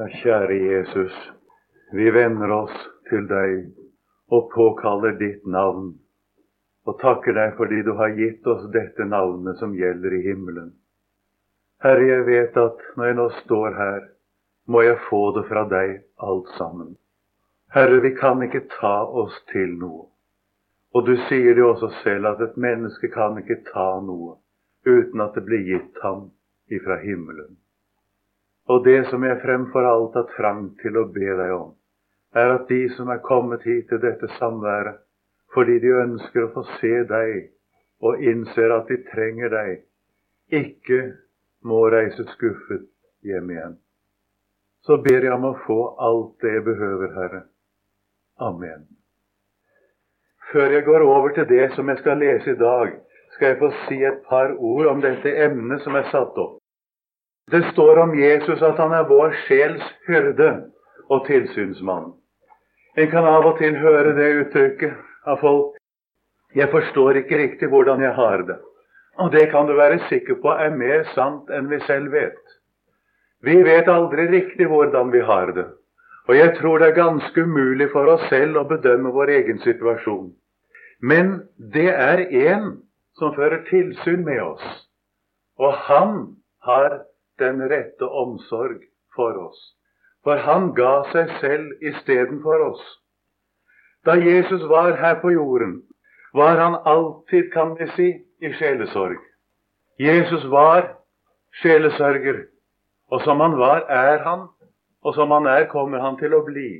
Ja, kjære Jesus, vi vender oss til deg og påkaller ditt navn, og takker deg fordi du har gitt oss dette navnet som gjelder i himmelen. Herre, jeg vet at når jeg nå står her, må jeg få det fra deg alt sammen. Herre, vi kan ikke ta oss til noe. Og du sier det også selv at et menneske kan ikke ta noe uten at det blir gitt ham ifra himmelen. Og det som jeg fremfor alt har trang til å be deg om, er at de som er kommet hit til dette samværet fordi de ønsker å få se deg og innser at de trenger deg, ikke må reise skuffet hjem igjen. Så ber jeg om å få alt det jeg behøver, Herre. Amen. Før jeg går over til det som jeg skal lese i dag, skal jeg få si et par ord om dette emnet som er satt opp. Det står om Jesus at han er vår sjels hyrde og tilsynsmann. En kan av og til høre det uttrykket av folk. Jeg forstår ikke riktig hvordan jeg har det. Og det kan du være sikker på er mer sant enn vi selv vet. Vi vet aldri riktig hvordan vi har det. Og jeg tror det er ganske umulig for oss selv å bedømme vår egen situasjon. Men det er én som fører tilsyn med oss. Og han har den rette omsorg for oss. For han ga seg selv istedenfor oss. Da Jesus var her på jorden, var han alltid, kan vi si, i sjelesorg. Jesus var sjelesørger, og som han var, er han, og som han er, kommer han til å bli.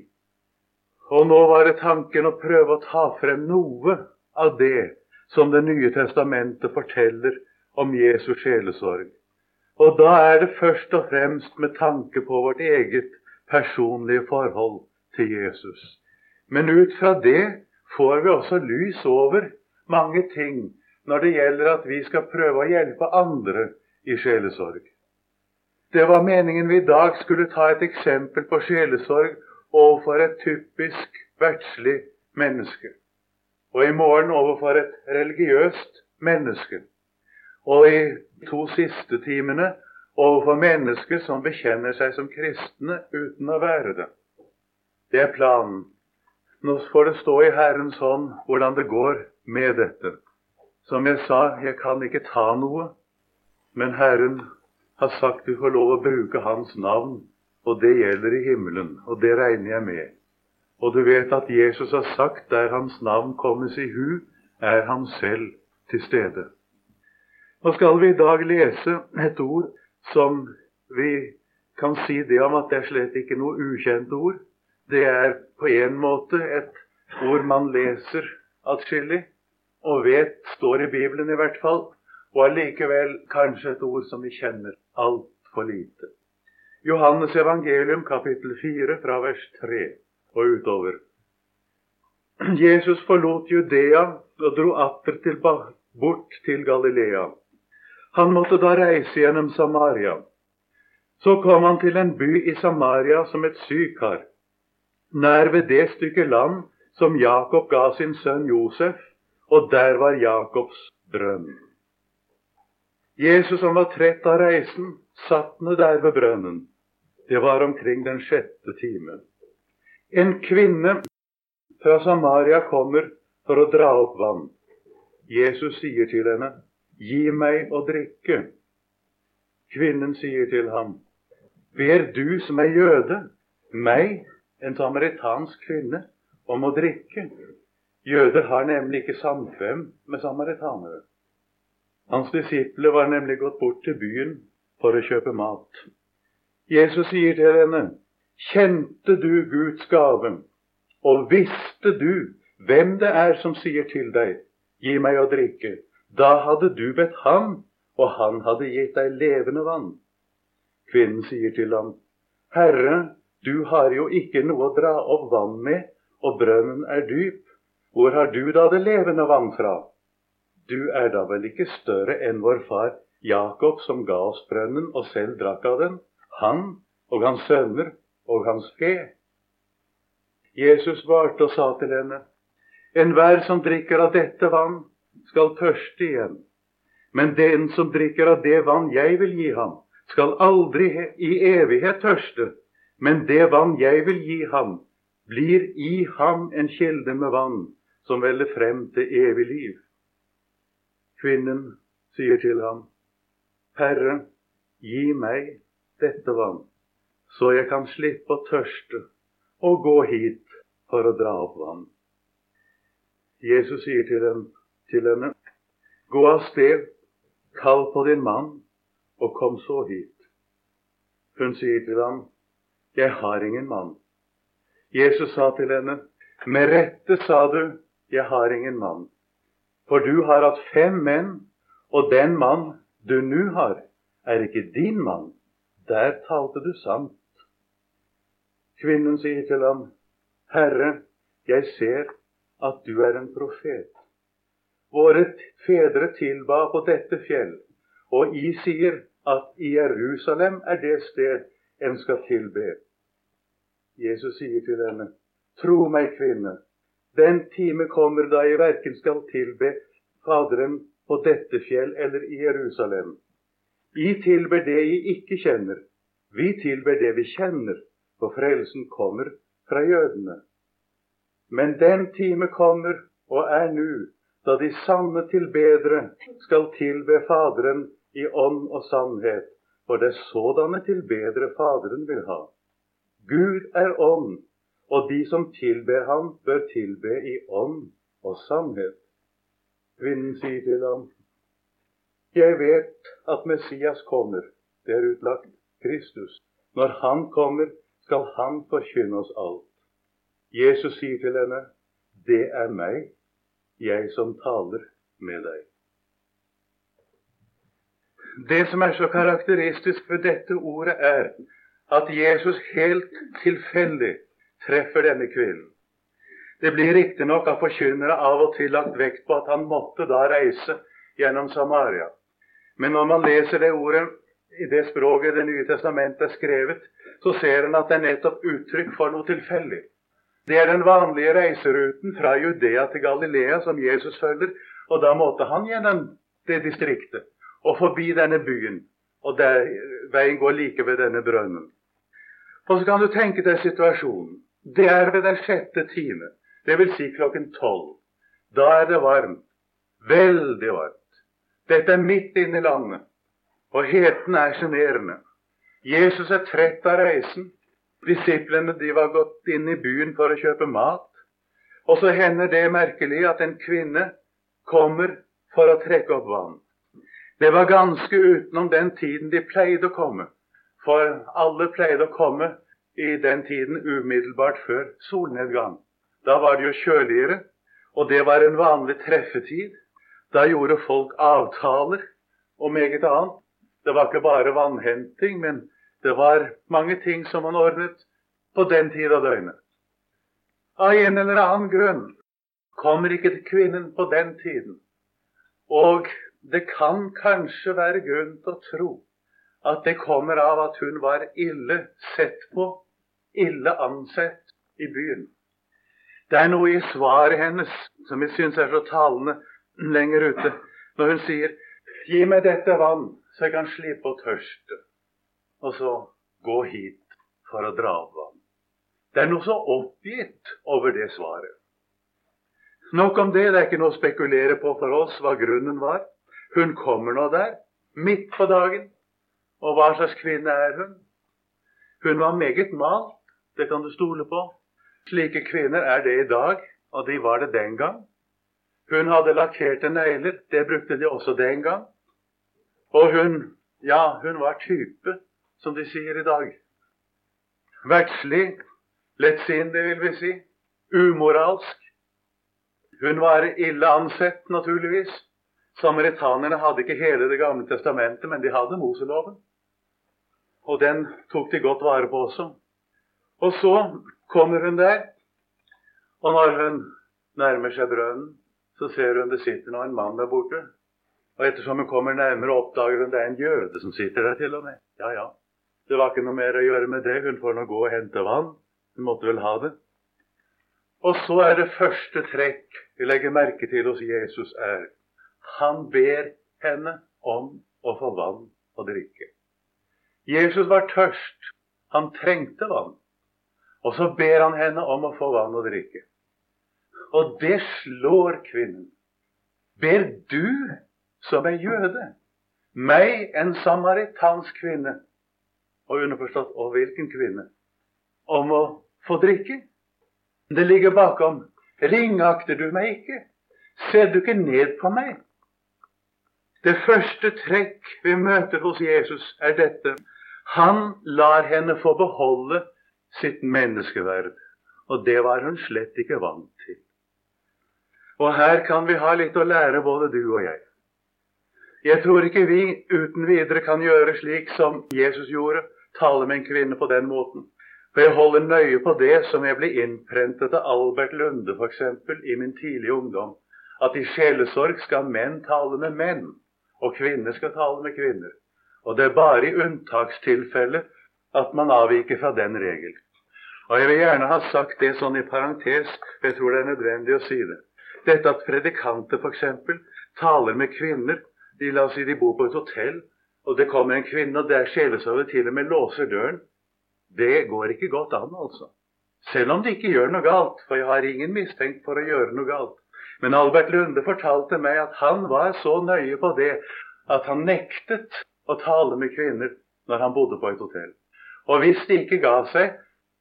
Og nå var det tanken å prøve å ta frem noe av det som Det nye testamentet forteller om Jesus sjelesorg. Og da er det først og fremst med tanke på vårt eget personlige forhold til Jesus. Men ut fra det får vi også lys over mange ting når det gjelder at vi skal prøve å hjelpe andre i sjelesorg. Det var meningen vi i dag skulle ta et eksempel på sjelesorg overfor et typisk verdslig menneske, og i morgen overfor et religiøst menneske og i to siste timene overfor mennesker som bekjenner seg som kristne uten å være det. Det er planen. Nå får det stå i Herrens hånd hvordan det går med dette. Som jeg sa, jeg kan ikke ta noe, men Herren har sagt vi får lov å bruke Hans navn, og det gjelder i himmelen, og det regner jeg med. Og du vet at Jesus har sagt der Hans navn kommes i hu, er Han selv til stede. Nå skal vi i dag lese et ord som vi kan si det om at det er slett ikke noe ukjent ord. Det er på en måte et ord man leser atskillig og vet står i Bibelen i hvert fall, og allikevel kanskje et ord som vi kjenner altfor lite. Johannes evangelium kapittel 4 fra vers 3 og utover. Jesus forlot Judea og dro atter bort til Galilea. Han måtte da reise gjennom Samaria. Så kom han til en by i Samaria som et sykar, nær ved det stykke land som Jakob ga sin sønn Josef, og der var Jakobs brønn. Jesus som var trett av reisen, satt ned der ved brønnen. Det var omkring den sjette time. En kvinne fra Samaria kommer for å dra opp vann. Jesus sier til henne, Gi meg å drikke. Kvinnen sier til ham, Ber du som er jøde, meg, en samaritansk kvinne, om å drikke? Jøder har nemlig ikke samkvem med samaritanere. Hans disipler var nemlig gått bort til byen for å kjøpe mat. Jesus sier til henne, Kjente du Guds gave, og visste du hvem det er som sier til deg, Gi meg å drikke? Da hadde du bedt ham, og han hadde gitt deg levende vann. Kvinnen sier til ham, Herre, du har jo ikke noe å dra opp vann med, og brønnen er dyp. Hvor har du da det levende vann fra? Du er da vel ikke større enn vår far Jakob, som ga oss brønnen og selv drakk av den, han og hans sønner og hans fe? Jesus svarte og sa til henne, Enhver som drikker av dette vann, skal tørste igjen. Men den som drikker av det vann jeg vil gi ham, skal aldri i evighet tørste. Men det vann jeg vil gi ham, blir i ham en kilde med vann som veller frem til evig liv. Kvinnen sier til ham, Herre, gi meg dette vann, så jeg kan slippe å tørste og gå hit for å dra opp vann. Jesus sier til henne, til henne Gå av sted, kall på din mann, og kom så hit. Hun sier til ham, Jeg har ingen mann. Jesus sa til henne, Med rette sa du, Jeg har ingen mann. For du har hatt fem menn, og den mann du nå har, er ikke din mann. Der talte du sant. Kvinnen sier til ham, Herre, jeg ser at du er en profet. Våre fedre tilba på dette fjell, og I sier at i Jerusalem er det sted en skal tilbe. Jesus sier til henne, Tro meg, kvinne, den time kommer da jeg verken skal tilbe Faderen på dette fjell eller i Jerusalem. I tilber det jeg ikke kjenner. Vi tilber det vi kjenner, for frelsen kommer fra jødene. Men den time kommer, og er nu, da de sanne tilbedere skal tilbe Faderen i ånd og sannhet, for det er sådanne tilbedere Faderen vil ha. Gud er ånd, og de som tilber ham, bør tilbe i ånd og sannhet. Kvinnen sier til ham, Jeg vet at Messias kommer, det er utlagt Kristus. Når Han kommer, skal Han forkynne oss alt. Jesus sier til henne, 'Det er meg, jeg som taler med deg'. Det som er så karakteristisk ved dette ordet, er at Jesus helt tilfeldig treffer denne kvinnen. Det blir riktignok av forkynnere av og til lagt vekt på at han måtte da reise gjennom Samaria. Men når man leser det ordet i det språket Det nye testamentet er skrevet, så ser en at det er nettopp uttrykk for noe tilfeldig. Det er den vanlige reiseruten fra Judea til Galilea som Jesus følger. Og da måtte han gjennom det distriktet og forbi denne byen. Og der, veien går like ved denne brønnen. Og så kan du tenke deg situasjonen. Det er ved den sjette time, dvs. Si klokken tolv. Da er det varmt. Veldig varmt. Dette er midt inne i landet, og heten er sjenerende. Jesus er trett av reisen. Disiplene de var gått inn i byen for å kjøpe mat. Og så hender det merkelig at en kvinne kommer for å trekke opp vann. Det var ganske utenom den tiden de pleide å komme. For alle pleide å komme i den tiden umiddelbart før solnedgang. Da var det jo kjøligere, og det var en vanlig treffetid. Da gjorde folk avtaler og meget annet. Det var ikke bare vannhenting, men det var mange ting som man ordnet på den tid av døgnet. Av en eller annen grunn kommer ikke kvinnen på den tiden. Og det kan kanskje være grunn til å tro at det kommer av at hun var ille sett på, ille ansett i byen. Det er noe i svaret hennes som jeg syns er så talende lenger ute, når hun sier 'Gi meg dette vann, så jeg kan slippe å tørste' og så gå hit for å dra opp vann. Det er noe så oppgitt over det svaret. Nok om det. Det er ikke noe å spekulere på for oss hva grunnen var. Hun kommer nå der, midt på dagen. Og hva slags kvinne er hun? Hun var meget malt, det kan du stole på. Slike kvinner er det i dag, og de var det den gang. Hun hadde lakkerte negler, det brukte de også den gang. Og hun, ja, hun var type som de sier i dag. Verdslig, lettsindig, vil vi si. Umoralsk. Hun var ille ansett, naturligvis. Samaritanerne hadde ikke hele Det gamle testamentet, men de hadde Moseloven. Og den tok de godt vare på også. Og så kommer hun der, og når hun nærmer seg brønnen, så ser hun det sitter nå en mann der borte. Og ettersom hun kommer nærmere, oppdager hun det er en jøde som sitter der til og med. Ja, ja. Det var ikke noe mer å gjøre med det. Hun får nå gå og hente vann. Hun måtte vel ha det. Og så er det første trekk vi legger merke til hos Jesus, er han ber henne om å få vann å drikke. Jesus var tørst, Han trengte vann. Og så ber han henne om å få vann å drikke. Og det slår kvinnen. Ber du, som er jøde, meg, en samaritansk kvinne, og underforstått og hvilken kvinne, om å få drikke? Det ligger bakom. Ringakter du meg ikke? Ser du ikke ned på meg? Det første trekk vi møter hos Jesus, er dette. Han lar henne få beholde sitt menneskeverd. Og det var hun slett ikke vant til. Og her kan vi ha litt å lære, både du og jeg. Jeg tror ikke vi uten videre kan gjøre slik som Jesus gjorde, tale med en kvinne på den måten. For jeg holder nøye på det som jeg ble innprentet av Albert Lunde f.eks. i min tidlige ungdom, at i sjelesorg skal menn tale med menn, og kvinner skal tale med kvinner. Og det er bare i unntakstilfelle at man avviker fra den regel. Og jeg vil gjerne ha sagt det sånn i parentes, for jeg tror det er nødvendig å si det. Dette at predikanter f.eks. taler med kvinner de, La oss si de bor på et hotell, og det kommer en kvinne, og der sjelesorgen til og med låser døren. Det går ikke godt an, altså. Selv om de ikke gjør noe galt, for jeg har ingen mistenkt for å gjøre noe galt. Men Albert Lunde fortalte meg at han var så nøye på det at han nektet å tale med kvinner når han bodde på et hotell. Og hvis de ikke ga seg,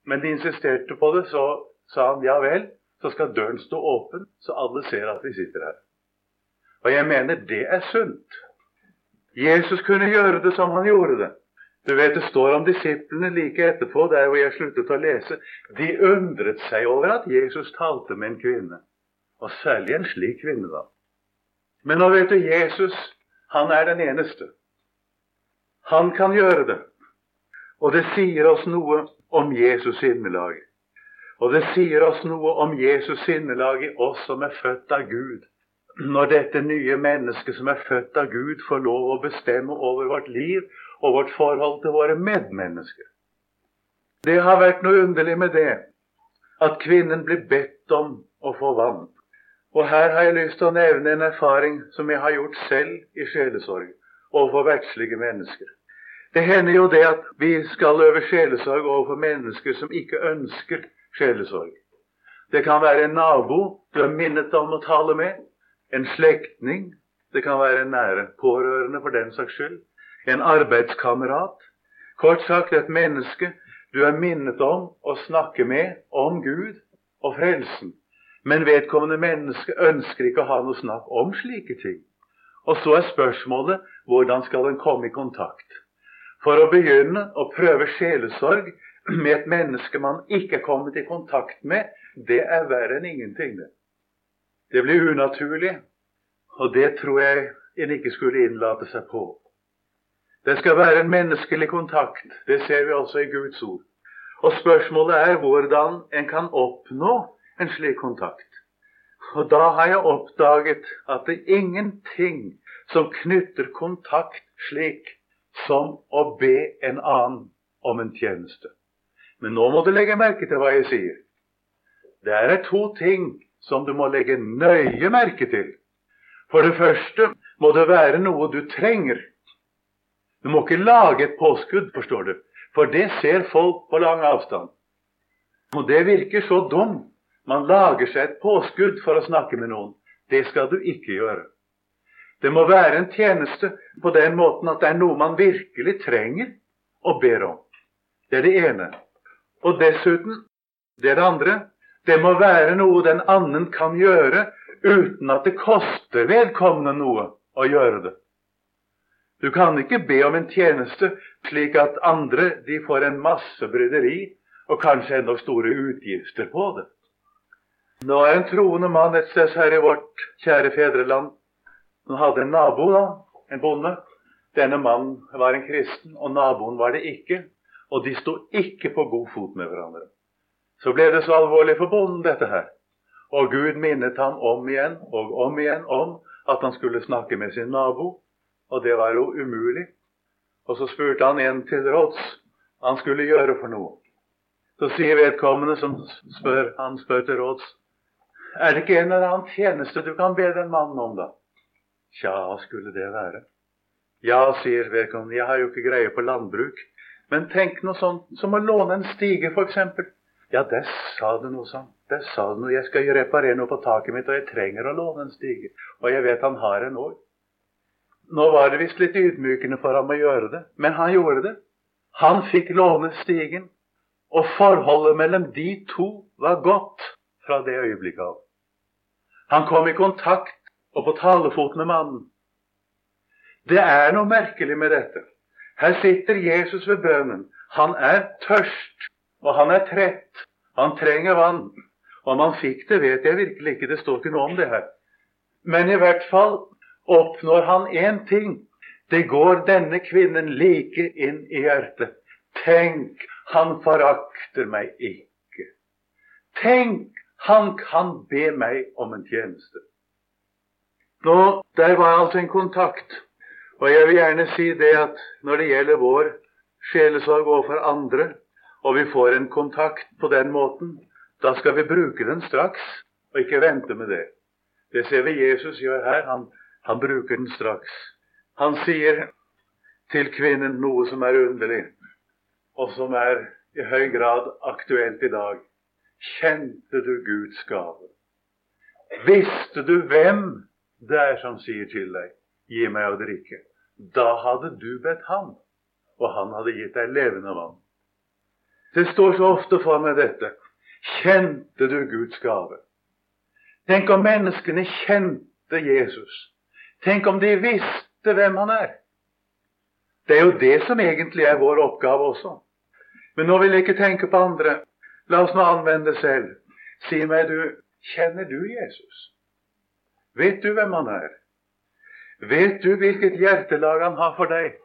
men de insisterte på det, så sa han ja vel, så skal døren stå åpen, så alle ser at vi sitter her. Og jeg mener det er sunt. Jesus kunne gjøre det som han gjorde det. Du vet Det står om disiplene like etterpå, der hvor jeg sluttet å lese. De undret seg over at Jesus talte med en kvinne. Og særlig en slik kvinne, da. Men nå vet du, Jesus, han er den eneste. Han kan gjøre det. Og det sier oss noe om Jesus sinnelag. Og det sier oss noe om Jesus sinnelag i oss som er født av Gud. Når dette nye mennesket som er født av Gud, får lov å bestemme over vårt liv og vårt forhold til våre medmennesker. Det har vært noe underlig med det at kvinnen blir bedt om å få vann. Og her har jeg lyst til å nevne en erfaring som jeg har gjort selv i sjelesorg overfor verdslige mennesker. Det hender jo det at vi skal øve sjelesorg overfor mennesker som ikke ønsker sjelesorg. Det kan være en nabo du er minnet om å tale med, en slektning, det kan være en nære pårørende for den saks skyld, en arbeidskamerat. Kort sagt et menneske du er minnet om å snakke med om Gud og frelsen. Men vedkommende menneske ønsker ikke å ha noe snakk om slike ting. Og så er spørsmålet hvordan skal en komme i kontakt? For å begynne å prøve sjelesorg med et menneske man ikke er kommet i kontakt med, det er verre enn ingenting. Det Det blir unaturlig, og det tror jeg en ikke skulle innlate seg på. Det skal være en menneskelig kontakt. Det ser vi også i Guds ord. Og spørsmålet er hvordan en kan oppnå en slik kontakt. Og da har jeg oppdaget at det er ingenting som knytter kontakt slik som å be en annen om en tjeneste. Men nå må du legge merke til hva jeg sier. Det er to ting som du må legge nøye merke til. For det første må det være noe du trenger. Du må ikke lage et påskudd, forstår du, for det ser folk på lang avstand. Og det virker så dumt. Man lager seg et påskudd for å snakke med noen. Det skal du ikke gjøre. Det må være en tjeneste på den måten at det er noe man virkelig trenger og ber om. Det er det ene. Og dessuten, det er det andre, det må være noe den annen kan gjøre uten at det koster vedkommende noe å gjøre det. Du kan ikke be om en tjeneste slik at andre de får en masse bryderi og kanskje enda store utgifter på det. Nå er en troende mann et sted her i vårt kjære fedreland han hadde en nabo, da, en bonde. Denne mannen var en kristen, og naboen var det ikke. Og de sto ikke på god fot med hverandre. Så ble det så alvorlig for bonden, dette her. Og Gud minnet ham om igjen og om igjen om at han skulle snakke med sin nabo, og det var jo umulig. Og så spurte han en til råds han skulle gjøre for noe. Så sier vedkommende som spør, han spør til råds, er det ikke en eller annen tjeneste du kan be den mannen om, da? Tja, skulle det være? Ja, sier vedkommende, jeg har jo ikke greie på landbruk, Men tenk noe sånt som å låne en stige, f.eks. Ja, der sa du noe sånt. Der sa du noe. Jeg skal reparere noe på taket mitt, og jeg trenger å låne en stige. Og jeg vet han har en òg. Nå var det visst litt ydmykende for ham å gjøre det, men han gjorde det. Han fikk låne stigen, og forholdet mellom de to var godt fra det øyeblikket av. Han kom i kontakt og på talefot med mannen. Det er noe merkelig med dette. Her sitter Jesus ved bønnen. Han er tørst, og han er trett. Han trenger vann. Om han fikk det, vet jeg virkelig ikke. Det står ikke noe om det her. Men i hvert fall oppnår han én ting. Det går denne kvinnen like inn i hjertet. Tenk, han forakter meg ikke. Tenk, han kan be meg om en tjeneste. Nå, Der var altså en kontakt. Og jeg vil gjerne si det at når det gjelder vår sjelesorg overfor andre, og vi får en kontakt på den måten, da skal vi bruke den straks, og ikke vente med det. Det ser vi Jesus gjør her. Han, han bruker den straks. Han sier til kvinnen noe som er underlig, og som er i høy grad aktuelt i dag. Kjente du Guds gave? Visste du hvem det er som sier til deg, gi meg å drikke? Da hadde du bedt ham, og han hadde gitt deg levende vann. Det står så ofte for meg dette. Kjente du Guds gave? Tenk om menneskene kjente Jesus. Tenk om de visste hvem han er. Det er jo det som egentlig er vår oppgave også. Men nå vil jeg ikke tenke på andre. La oss nå anvende det selv. Si meg, du, kjenner du Jesus? Vet du hvem han er? Vet du hvilket hjertelag han har for deg?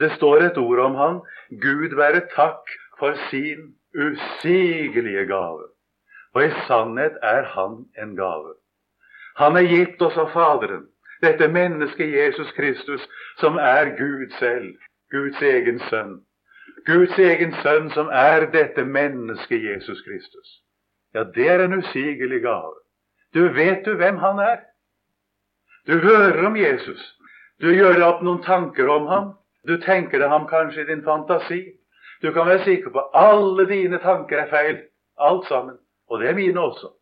Det står et ord om han. Gud være takk for sin usigelige gave. Og i sannhet er han en gave. Han er gitt oss av Faderen, dette mennesket Jesus Kristus, som er Gud selv, Guds egen sønn. Guds egen sønn som er dette mennesket Jesus Kristus. Ja, det er en usigelig gave. Du vet du hvem han er? Du hører om Jesus. Du gjør deg opp noen tanker om ham. Du tenker deg ham kanskje i din fantasi. Du kan være sikker på at alle dine tanker er feil. Alt sammen. Og det er mine også.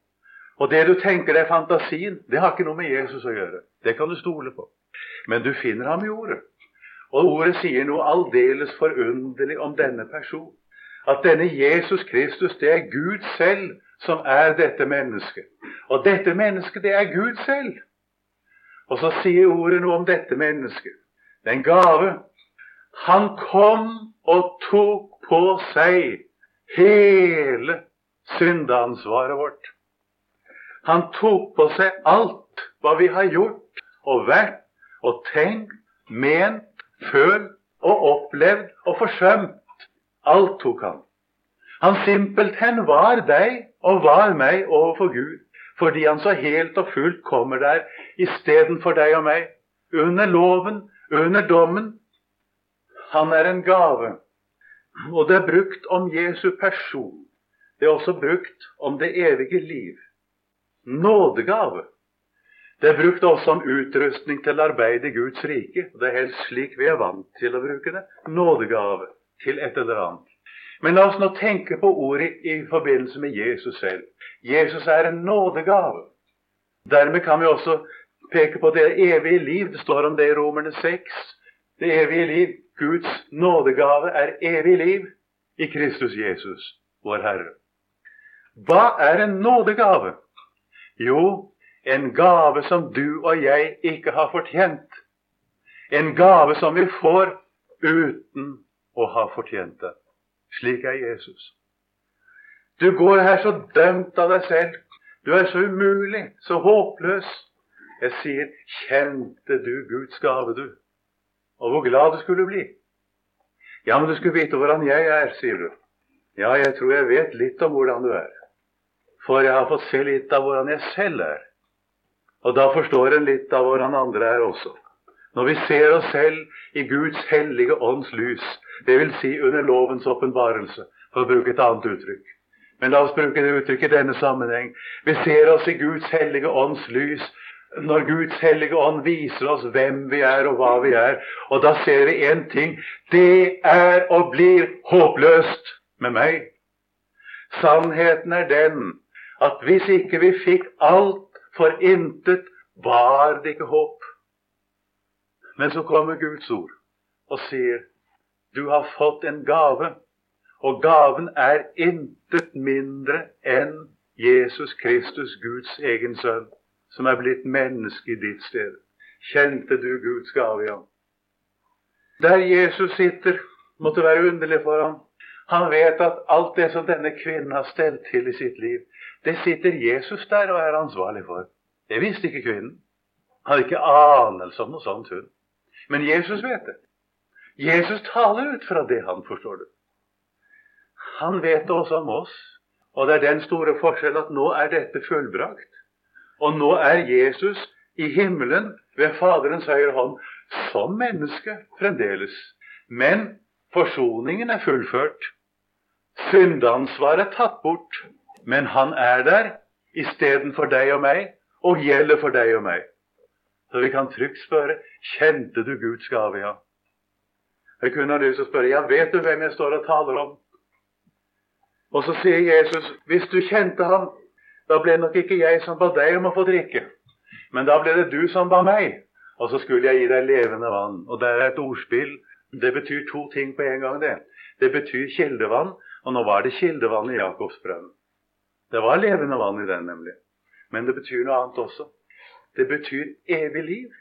Og det du tenker deg fantasien, det har ikke noe med Jesus å gjøre. Det kan du stole på. Men du finner ham i ordet. Og ordet sier noe aldeles forunderlig om denne person. At denne Jesus Kristus, det er Gud selv som er dette mennesket. Og dette mennesket, det er Gud selv. Og så sier ordet noe om dette mennesket. Det er en gave. Han kom og tok på seg hele syndeansvaret vårt. Han tok på seg alt hva vi har gjort og vært og tenkt, ment, følt og opplevd og forsømt. Alt tok han. Han simpelthen var deg og var meg overfor Gud, fordi han så helt og fullt kommer der istedenfor deg og meg, under loven, under dommen. Han er en gave. Og det er brukt om Jesu person. Det er også brukt om det evige liv. Nådegave. Det er brukt også om utrustning til arbeid i Guds rike. Det er helst slik vi er vant til å bruke det. Nådegave til et eller annet. Men la oss nå tenke på ordet i forbindelse med Jesus selv. Jesus er en nådegave. Dermed kan vi også peke på det evige liv. Det står om det i Romerne 6. Det evige liv. Guds nådegave er evig liv i Kristus Jesus, vår Herre. Hva er en nådegave? Jo, en gave som du og jeg ikke har fortjent. En gave som vi får uten å ha fortjent det. Slik er Jesus. Du går her så dømt av deg selv. Du er så umulig, så håpløs. Jeg sier, kjente du Guds gave, du? Og hvor glad du skulle bli. Ja, men du skulle vite hvordan jeg er, sier du. Ja, jeg tror jeg vet litt om hvordan du er. For jeg har fått se litt av hvordan jeg selv er. Og da forstår en litt av hvordan andre er også. Når vi ser oss selv i Guds hellige ånds lys, dvs. Si under lovens åpenbarelse, for å bruke et annet uttrykk. Men la oss bruke det uttrykket i denne sammenheng. Vi ser oss i Guds hellige ånds lys når Guds hellige ånd viser oss hvem vi er og hva vi er. Og da ser vi én ting. Det er og blir håpløst med meg. Sannheten er den at hvis ikke vi fikk alt for intet, var det ikke håp. Men så kommer Guds ord og sier du har fått en gave, og gaven er intet mindre enn Jesus Kristus, Guds egen sønn som er blitt menneske i ditt sted. Kjente du Guds gave, ja? Der Jesus sitter, måtte være underlig for ham. Han vet at alt det som denne kvinnen har stelt til i sitt liv, det sitter Jesus der og er ansvarlig for. Det visste ikke kvinnen. Han hadde ikke anelse om noe sånt, hun. Men Jesus vet det. Jesus taler ut fra det han forstår det. Han vet det også om oss. Og det er den store forskjell at nå er dette fullbrakt. Og nå er Jesus i himmelen ved Faderens høyre hånd som menneske fremdeles. Men forsoningen er fullført. Syndeansvaret er tatt bort. Men han er der istedenfor deg og meg, og gjelder for deg og meg. Så vi kan trygt spørre kjente du Guds gave, ja? Jeg kunne ha lyst til å spørre ja, vet du hvem jeg står og taler om? Og så sier Jesus hvis du kjente ham, da ble det nok ikke jeg som ba deg om å få drikke, men da ble det du som ba meg. Og så skulle jeg gi deg levende vann. Og det er et ordspill. Det betyr to ting på en gang, det. Det betyr kildevann, og nå var det kildevann i Jakobsbrønnen. Det var levende vann i den, nemlig. Men det betyr noe annet også. Det betyr evig liv.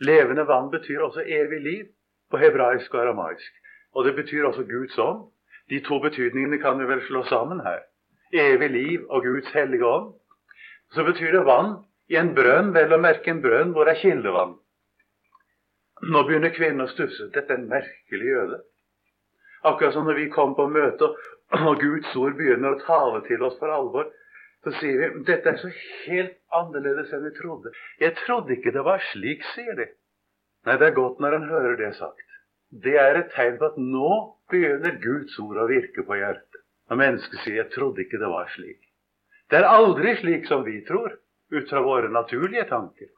Levende vann betyr også evig liv på hebraisk og aramaisk. Og det betyr også Guds ånd. De to betydningene kan vi vel slå sammen her evig liv og Guds hellige ånd, så betyr det vann i en brønn, vel å merke en brønn hvor det er kildevann. Nå begynner kvinnen å stusse. Dette er en merkelig jøde. Akkurat som når vi kommer på møte, og Guds ord begynner å tale til oss for alvor, så sier vi dette er så helt annerledes enn vi trodde. Jeg trodde ikke det var slik, sier de. Nei, det er godt når en hører det sagt. Det er et tegn på at nå begynner Guds ord å virke på hjertet. Når mennesket sier 'jeg trodde ikke det var slik'. Det er aldri slik som vi tror, ut fra våre naturlige tanker.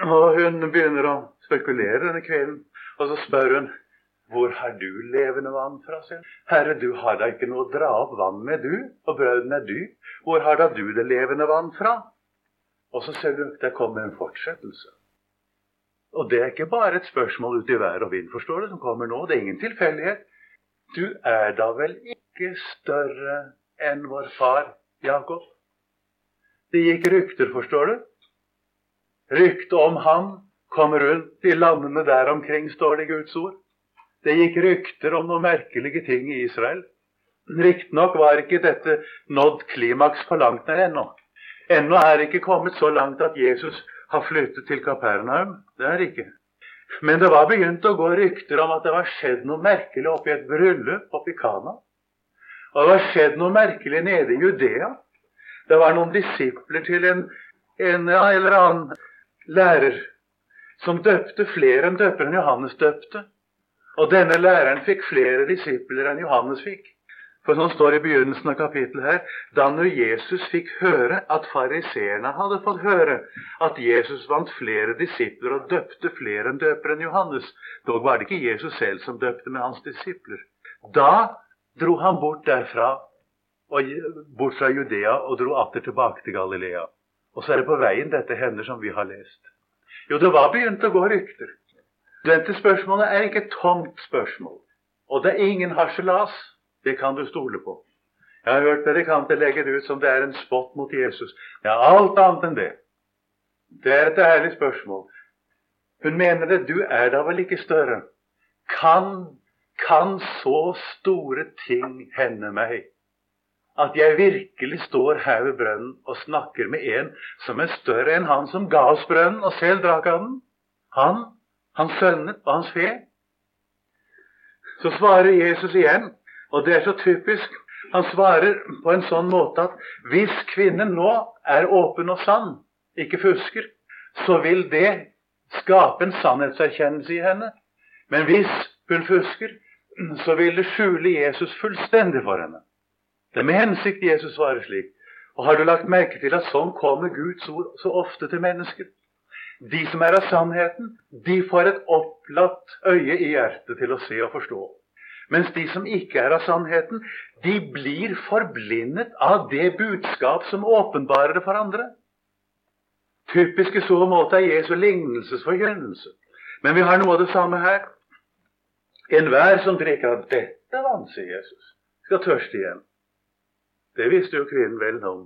Og hun begynner å spekulere denne kvelden, og så spør hun hvor har du levende vann fra? Sin? Herre, du har da ikke noe å dra opp vann med, du, og brøden er dyp. Hvor har da du det levende vann fra? Og så ser du der kommer en fortsettelse. Og det er ikke bare et spørsmål ut i vær og vind, forstår du, som kommer nå. Det er ingen tilfeldighet. Du er da vel ikke større enn vår far Jakob? Det gikk rykter, forstår du. Ryktet om ham kom rundt i landene der omkring, står det i Guds ord. Det gikk rykter om noen merkelige ting i Israel. Riktignok var ikke dette nådd klimaks på langt nær ennå. Ennå er det ikke kommet så langt at Jesus har flyttet til Kapernaum. Det er det ikke. Men det var begynt å gå rykter om at det var skjedd noe merkelig oppe i et bryllup oppe i Kana. Og det var skjedd noe merkelig nede i Judea. Det var noen disipler til en, en eller annen lærer som døpte flere enn døperen Johannes døpte. Og denne læreren fikk flere disipler enn Johannes fikk. For som står i begynnelsen av kapittelet her, da når Jesus fikk høre at fariseerne hadde fått høre at Jesus vant flere disipler og døpte flere enn døperen Johannes Dog var det ikke Jesus selv som døpte med hans disipler. Da dro han bort derfra, og bort fra Judea, og dro atter tilbake til Galilea. Og så er det på veien dette hender som vi har lest. Jo, det var begynt å gå rykter. Dette spørsmålet er ikke et tomt spørsmål. Og det er ingen harselas. Det kan du stole på. Jeg har hørt predikanter legge det ut som det er en spott mot Jesus. Ja, alt annet enn det. Det er et ærlig spørsmål. Hun mener det. Du er da vel ikke større? Kan, kan så store ting hende meg? At jeg virkelig står her ved brønnen og snakker med en som er større enn han som ga oss brønnen og selv drakk av den? Han, hans sønner og hans fe? Så svarer Jesus igjen og det er så typisk. Han svarer på en sånn måte at hvis kvinnen nå er åpen og sann, ikke fusker, så vil det skape en sannhetserkjennelse i henne. Men hvis hun fusker, så vil det skjule Jesus fullstendig for henne. Det er med hensikt Jesus svarer slik. Og Har du lagt merke til at sånn kommer Guds ord så ofte til mennesker? De som er av sannheten, de får et opplatt øye i hjertet til å se og forstå. Mens de som ikke er av sannheten, de blir forblindet av det budskap som åpenbarer det for andre. Typisk i så måte er Jesu lignelsesforkynnelse. Men vi har noe av det samme her. Enhver som drikker av dette vann, sier Jesus, skal tørste igjen. Det visste jo kvinnen vel om.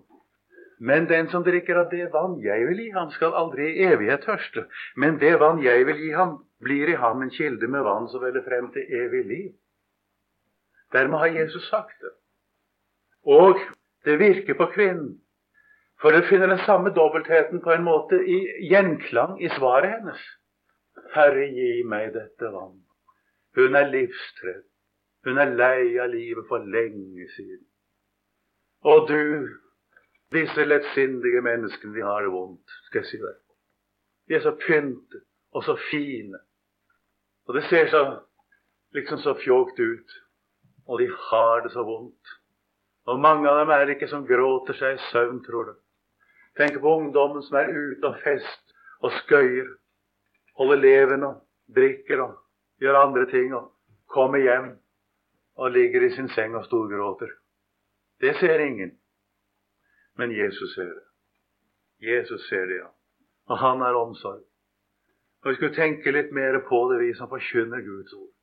Men den som drikker av det vann jeg vil gi ham, skal aldri i evighet tørste. Men det vann jeg vil gi ham, blir i ham en kilde med vann som veller frem til evig liv. Dermed har Jesus sagt det. Og det virker på kvinnen. For du finner den samme dobbeltheten på en måte i gjenklang i svaret hennes. Herre, gi meg dette vann. Hun er livstredd. Hun er lei av livet for lenge siden. Og du, disse lettsindige menneskene, de har det vondt, skal jeg si deg. De er så pyntet og så fine. Og det ser så liksom så fjåkt ut. Og de har det så vondt. Og mange av dem er ikke som gråter seg i søvn, tror du. Tenk på ungdommen som er ute og fest og skøyer. Holder leven og drikker og gjør andre ting og kommer hjem og ligger i sin seng og storgråter. Det ser ingen. Men Jesus ser det. Jesus ser det, ja. Og han er omsorg. Og Vi skulle tenke litt mer på det, vi som forkynner Guds ord.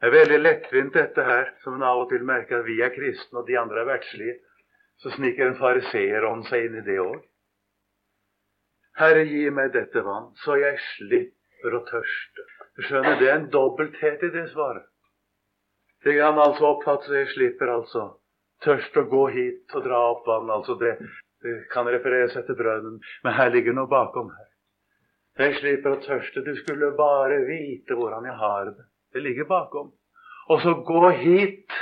Det er veldig lettvint dette her, som en av og til merker at vi er kristne og de andre er verdslige. Så sniker en fariseerånd seg inn i det òg. Herre, gi meg dette vann, så jeg slipper å tørste. Du skjønner, det er en dobbelthet i det svaret. Det kan altså oppfatte jeg slipper altså tørst å gå hit og dra opp vann. altså det, det kan refereres etter brønnen, men her ligger noe bakom her. Jeg slipper å tørste. Du skulle bare vite hvordan jeg har det. Det ligger bakom. Og så gå hit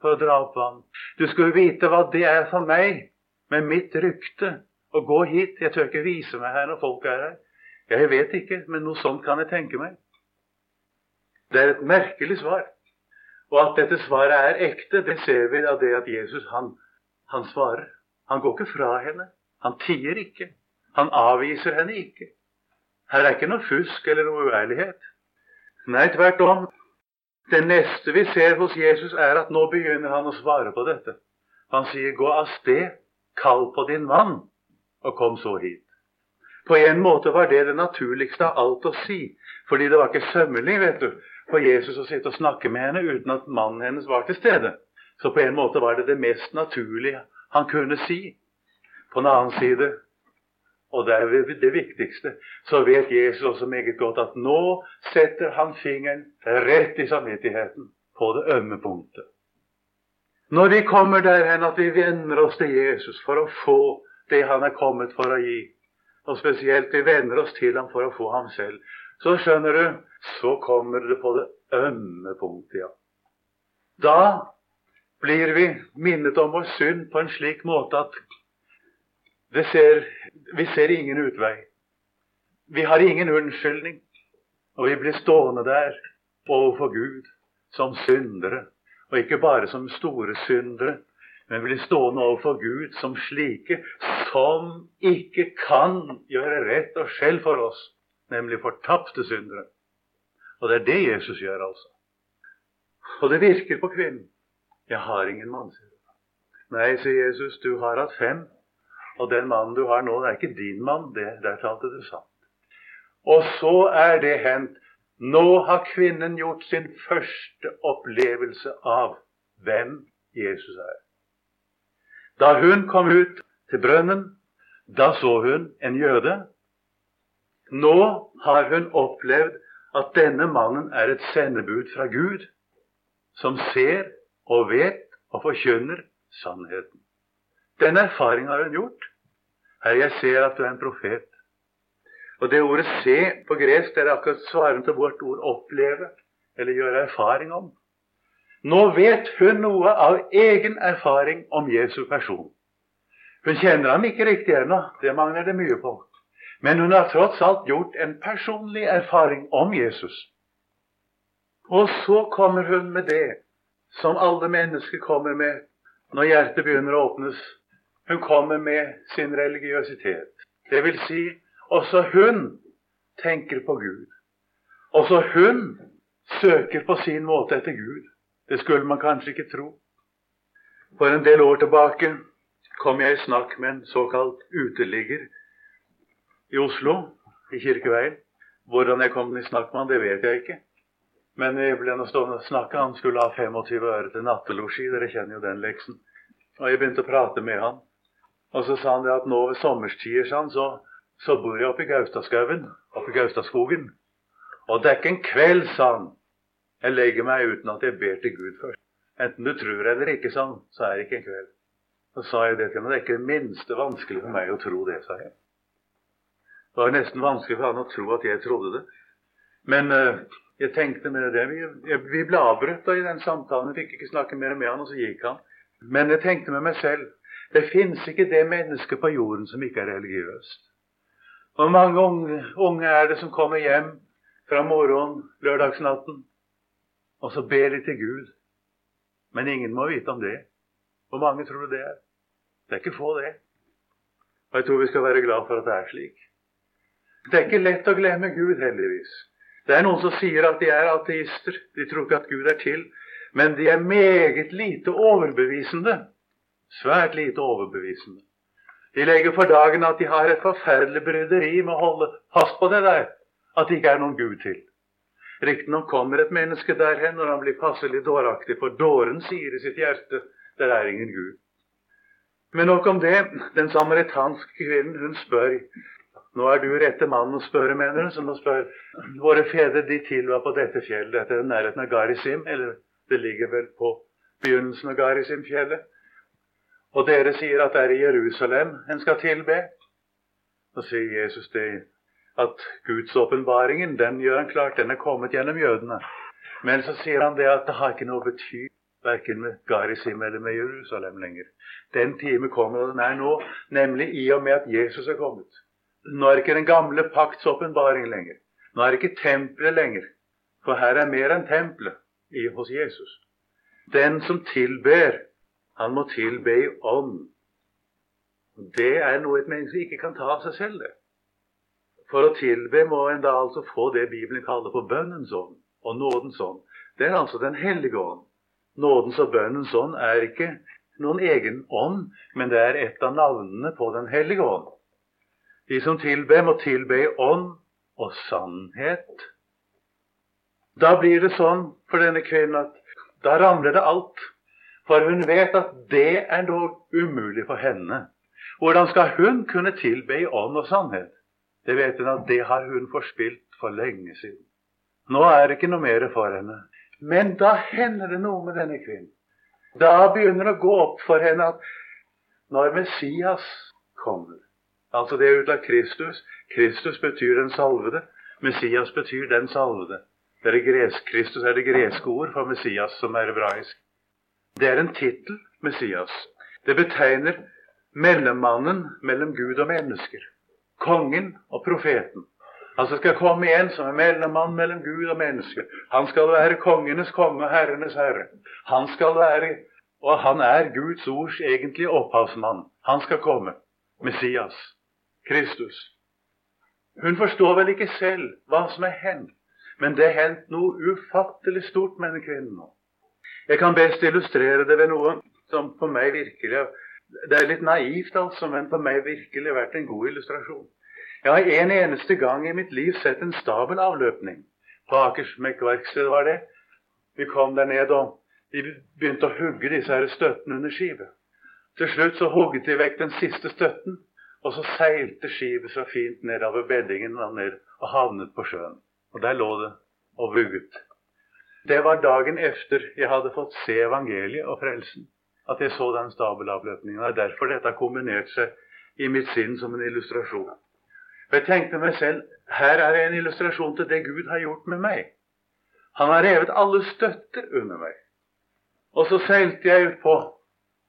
for å dra opp vann. Du skulle vite hva det er for meg, med mitt rykte. Å gå hit. Jeg tør ikke vise meg her når folk er her. Jeg vet ikke, men noe sånt kan jeg tenke meg. Det er et merkelig svar. Og at dette svaret er ekte, det ser vi av det at Jesus han, han svarer. Han går ikke fra henne. Han tier ikke. Han avviser henne ikke. Her er ikke noe fusk eller noe uærlighet. Nei, tvert om. Det neste vi ser hos Jesus, er at nå begynner han å svare på dette. Han sier, 'Gå av sted, kall på din mann, og kom så hit'. På en måte var det det naturligste av alt å si, fordi det var ikke sømmelig, vet du, for Jesus å sitte og snakke med henne uten at mannen hennes var til stede. Så på en måte var det det mest naturlige han kunne si. På den annen side, og det er det viktigste, så vet Jesus også meget godt at nå setter han fingeren rett i samvittigheten på det ømme punktet. Når vi kommer derhen at vi venner oss til Jesus for å få det han er kommet for å gi, og spesielt vi venner oss til ham for å få ham selv, så skjønner du, så kommer det på det ømme punktet, ja. Da blir vi minnet om vår synd på en slik måte at ser, vi ser ingen utvei. Vi har ingen unnskyldning, og vi blir stående der overfor Gud som syndere. Og ikke bare som store syndere, men blir stående overfor Gud som slike som ikke kan gjøre rett og skjell for oss nemlig fortapte syndere. Og det er det Jesus gjør, altså. Og det virker på kvinnen. 'Jeg har ingen mann', sier hun. 'Nei', sier Jesus, 'du har hatt fem, og den mannen du har nå, det er ikke din mann.' Det, der talte du sant. Og så er det hendt. Nå har kvinnen gjort sin første opplevelse av hvem Jesus er. Da hun kom ut til brønnen, da så hun en jøde nå har hun opplevd at denne mannen er et sendebud fra Gud, som ser og vet og forkynner sannheten. Den erfaringen har hun gjort. Herre, jeg ser at du er en profet. Og det ordet 'se' på gresk det er akkurat svarende til vårt ord 'oppleve' eller gjøre erfaring om. Nå vet hun noe av egen erfaring om Jesu person. Hun kjenner ham ikke riktig ennå, det mangler det mye på. Men hun har tross alt gjort en personlig erfaring om Jesus. Og så kommer hun med det som alle mennesker kommer med når hjertet begynner å åpnes. Hun kommer med sin religiøsitet. Det vil si, også hun tenker på Gud. Også hun søker på sin måte etter Gud. Det skulle man kanskje ikke tro. For en del år tilbake kom jeg i snakk med en såkalt uteligger i Oslo, i Kirkeveien. Hvordan jeg kom i snakk med han, det vet jeg ikke. Men jeg ble nå stående og snakke. Han skulle ha 25 øre til nattelosji. Dere kjenner jo den leksen. Og jeg begynte å prate med han. Og så sa han det at nå ved sommerstider så, så bor jeg oppe i Gaustaskauen. Oppe i Gaustaskogen. Og det er ikke en kveld, sa han. Jeg legger meg uten at jeg ber til Gud først. Enten du tror eller ikke, sa han, så er det ikke en kveld. Så sa jeg det til ham. Det er ikke det minste vanskelig for meg å tro det, sa jeg. Det var nesten vanskelig for han å tro at jeg trodde det. Men uh, jeg tenkte med det Vi, vi ble avbrutt i den samtalen. Jeg fikk ikke snakke mer med han, og så gikk han. Men jeg tenkte med meg selv det fins ikke det mennesket på jorden som ikke er religiøst. Hvor mange unge, er det som kommer hjem fra morgenen lørdagsnatten, og så ber de til Gud? Men ingen må vite om det. Hvor mange tror du det er? Det er ikke få, det. Og jeg tror vi skal være glad for at det er slik. Det er ikke lett å glemme Gud, heldigvis. Det er noen som sier at de er ateister. De tror ikke at Gud er til. Men de er meget lite overbevisende. Svært lite overbevisende. De legger for dagen at de har et forferdelig bryderi med å holde fast på det der, at det ikke er noen Gud til. Riktignok kommer et menneske derhen når han blir passelig dåraktig, for dåren sier i sitt hjerte det er ingen Gud. Men nok om det. Den samaritanske kvinnen hun spør nå er du rette mannen å spørre, mener hun, som å spørre Våre fedre de tilba på dette fjellet, dette er nærheten av Garisim, eller det ligger vel på begynnelsen av Garisimfjellet. Og dere sier at det er i Jerusalem en skal tilbe. Så sier Jesus det at Guds åpenbaringen, den gjør han klart, den er kommet gjennom jødene. Men så sier han det at det har ikke noe bety verken med Garisim eller med Jerusalem lenger. Den time kommer, og den er nå, nemlig i og med at Jesus er kommet. Nå er ikke den gamle pakts åpenbaring lenger. Nå er ikke tempelet lenger. For her er mer enn tempelet hos Jesus. Den som tilber, han må tilbe i ånd. Det er noe et menneske ikke kan ta av seg selv. det. For å tilbe må en da altså få det Bibelen kaller for bønnens ånd og nådens ånd. Det er altså Den hellige ånd. Nådens og bønnens ånd er ikke noen egen ånd, men det er et av navnene på Den hellige ånd. De som tilber, må tilbe i ånd og sannhet. Da blir det sånn for denne kvinnen at da ramler det alt. For hun vet at det er noe umulig for henne. Hvordan skal hun kunne tilbe i ånd og sannhet? Det vet hun at det har hun forspilt for lenge siden. Nå er det ikke noe mer for henne. Men da hender det noe med denne kvinnen. Da begynner det å gå opp for henne at når Messias kommer, Altså det er ut av Kristus. Kristus betyr den salvede. Messias betyr den salvede. Det er gresk, Kristus er det greske ord for Messias, som er hebraisk. Det er en tittel, Messias. Det betegner mellommannen mellom Gud og mennesker. Kongen og profeten. Altså skal komme en som er mellommann mellom Gud og mennesker. Han skal være kongenes konge og herrenes herre. Han skal være, og han er Guds ords egentlige opphavsmann. Han skal komme. Messias. Kristus. Hun forstår vel ikke selv hva som er hendt, men det er hendt noe ufattelig stort med denne kvinnen nå. Jeg kan best illustrere det ved noe som for meg virkelig Det er litt naivt, altså, men for meg virkelig har vært en god illustrasjon. Jeg har en eneste gang i mitt liv sett en stabelavløpning. På Akersmekkverkstedet var det. Vi kom der ned, og vi begynte å hugge disse her støttene under skivet. Til slutt så hugget de vekk den siste støtten, og så seilte skipet så fint nedover beddingen og, ned, og havnet på sjøen. Og der lå det og vugget. Det var dagen efter jeg hadde fått se evangeliet og frelsen, at jeg så den stabelavløpningen. Det er derfor dette har kombinert seg i mitt sinn som en illustrasjon. Og Jeg tenkte meg selv her er en illustrasjon til det Gud har gjort med meg. Han har revet alle støtter under meg. Og så seilte jeg utpå,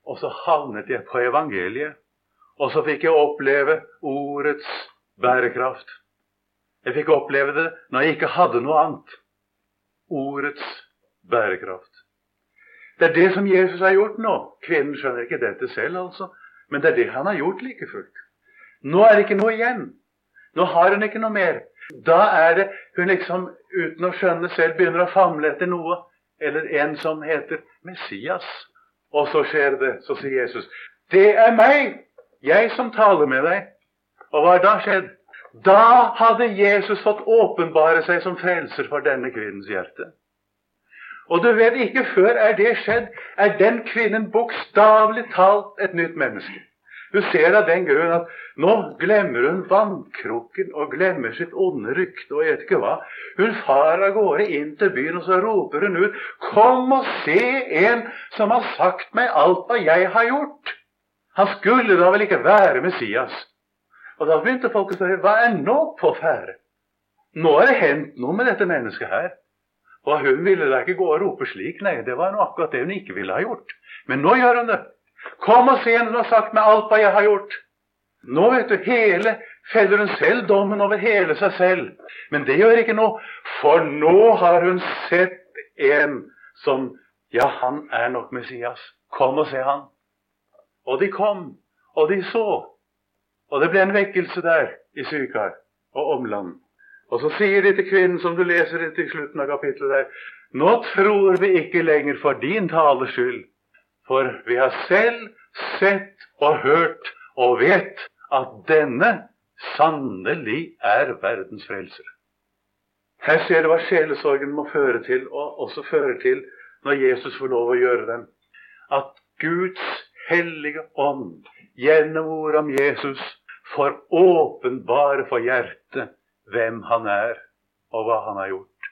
og så havnet jeg på evangeliet. Og så fikk jeg oppleve ordets bærekraft. Jeg fikk oppleve det når jeg ikke hadde noe annet. Ordets bærekraft. Det er det som Jesus har gjort nå. Kvinnen skjønner ikke dette selv, altså. Men det er det han har gjort like fullt. Nå er det ikke noe igjen. Nå har hun ikke noe mer. Da er det hun liksom, uten å skjønne selv, begynner å famle etter noe. Eller en som heter Messias. Og så skjer det. Så sier Jesus, 'Det er meg, jeg som taler med deg.' Og hva har da skjedd? Da hadde Jesus fått åpenbare seg som frelser for denne kvinnens hjerte. Og du vet, ikke før er det skjedd, er den kvinnen bokstavelig talt et nytt menneske. Du ser av den grunn at nå glemmer hun vannkrukken og glemmer sitt onde rykte og jeg vet ikke hva. Hun farer av gårde inn til byen, og så roper hun ut 'Kom og se en som har sagt meg alt hva jeg har gjort'. Han skulle da vel ikke være Messias? Og da begynte folk å spørre hva er nå på ferde? Nå er det hendt noe med dette mennesket her. Og hun ville da ikke gå og rope slik, nei, det var nå akkurat det hun ikke ville ha gjort. Men nå gjør hun det. Kom og se henne har sagt meg alt hva jeg har gjort. Nå vet du, hele feller hun selv dommen over hele seg selv. Men det gjør ikke noe, for nå har hun sett en som Ja, han er nok Messias. Kom og se han. Og de kom, og de så. Og det ble en vekkelse der i Sykar og omland. Og så sier de til kvinnen, som du leser det til slutten av kapittelet der, nå tror vi ikke lenger for din tales skyld, for vi har selv sett og hørt og vet at denne sannelig er verdens frelser. Her ser du hva sjelesorgen må føre til, og også føre til når Jesus får lov å gjøre den. At Guds hellige ånd gjennom ordet om Jesus får åpenbare for hjertet hvem han er, og hva han har gjort.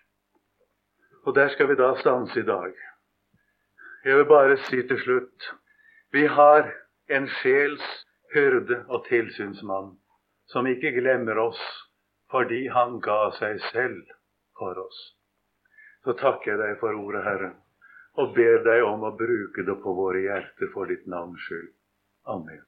Og der skal vi da stanse i dag. Jeg vil bare si til slutt vi har en sjels hyrde og tilsynsmann som ikke glemmer oss fordi han ga seg selv for oss. Så takker jeg deg for ordet, Herre, og ber deg om å bruke det på våre hjerter for ditt navns skyld. Amen.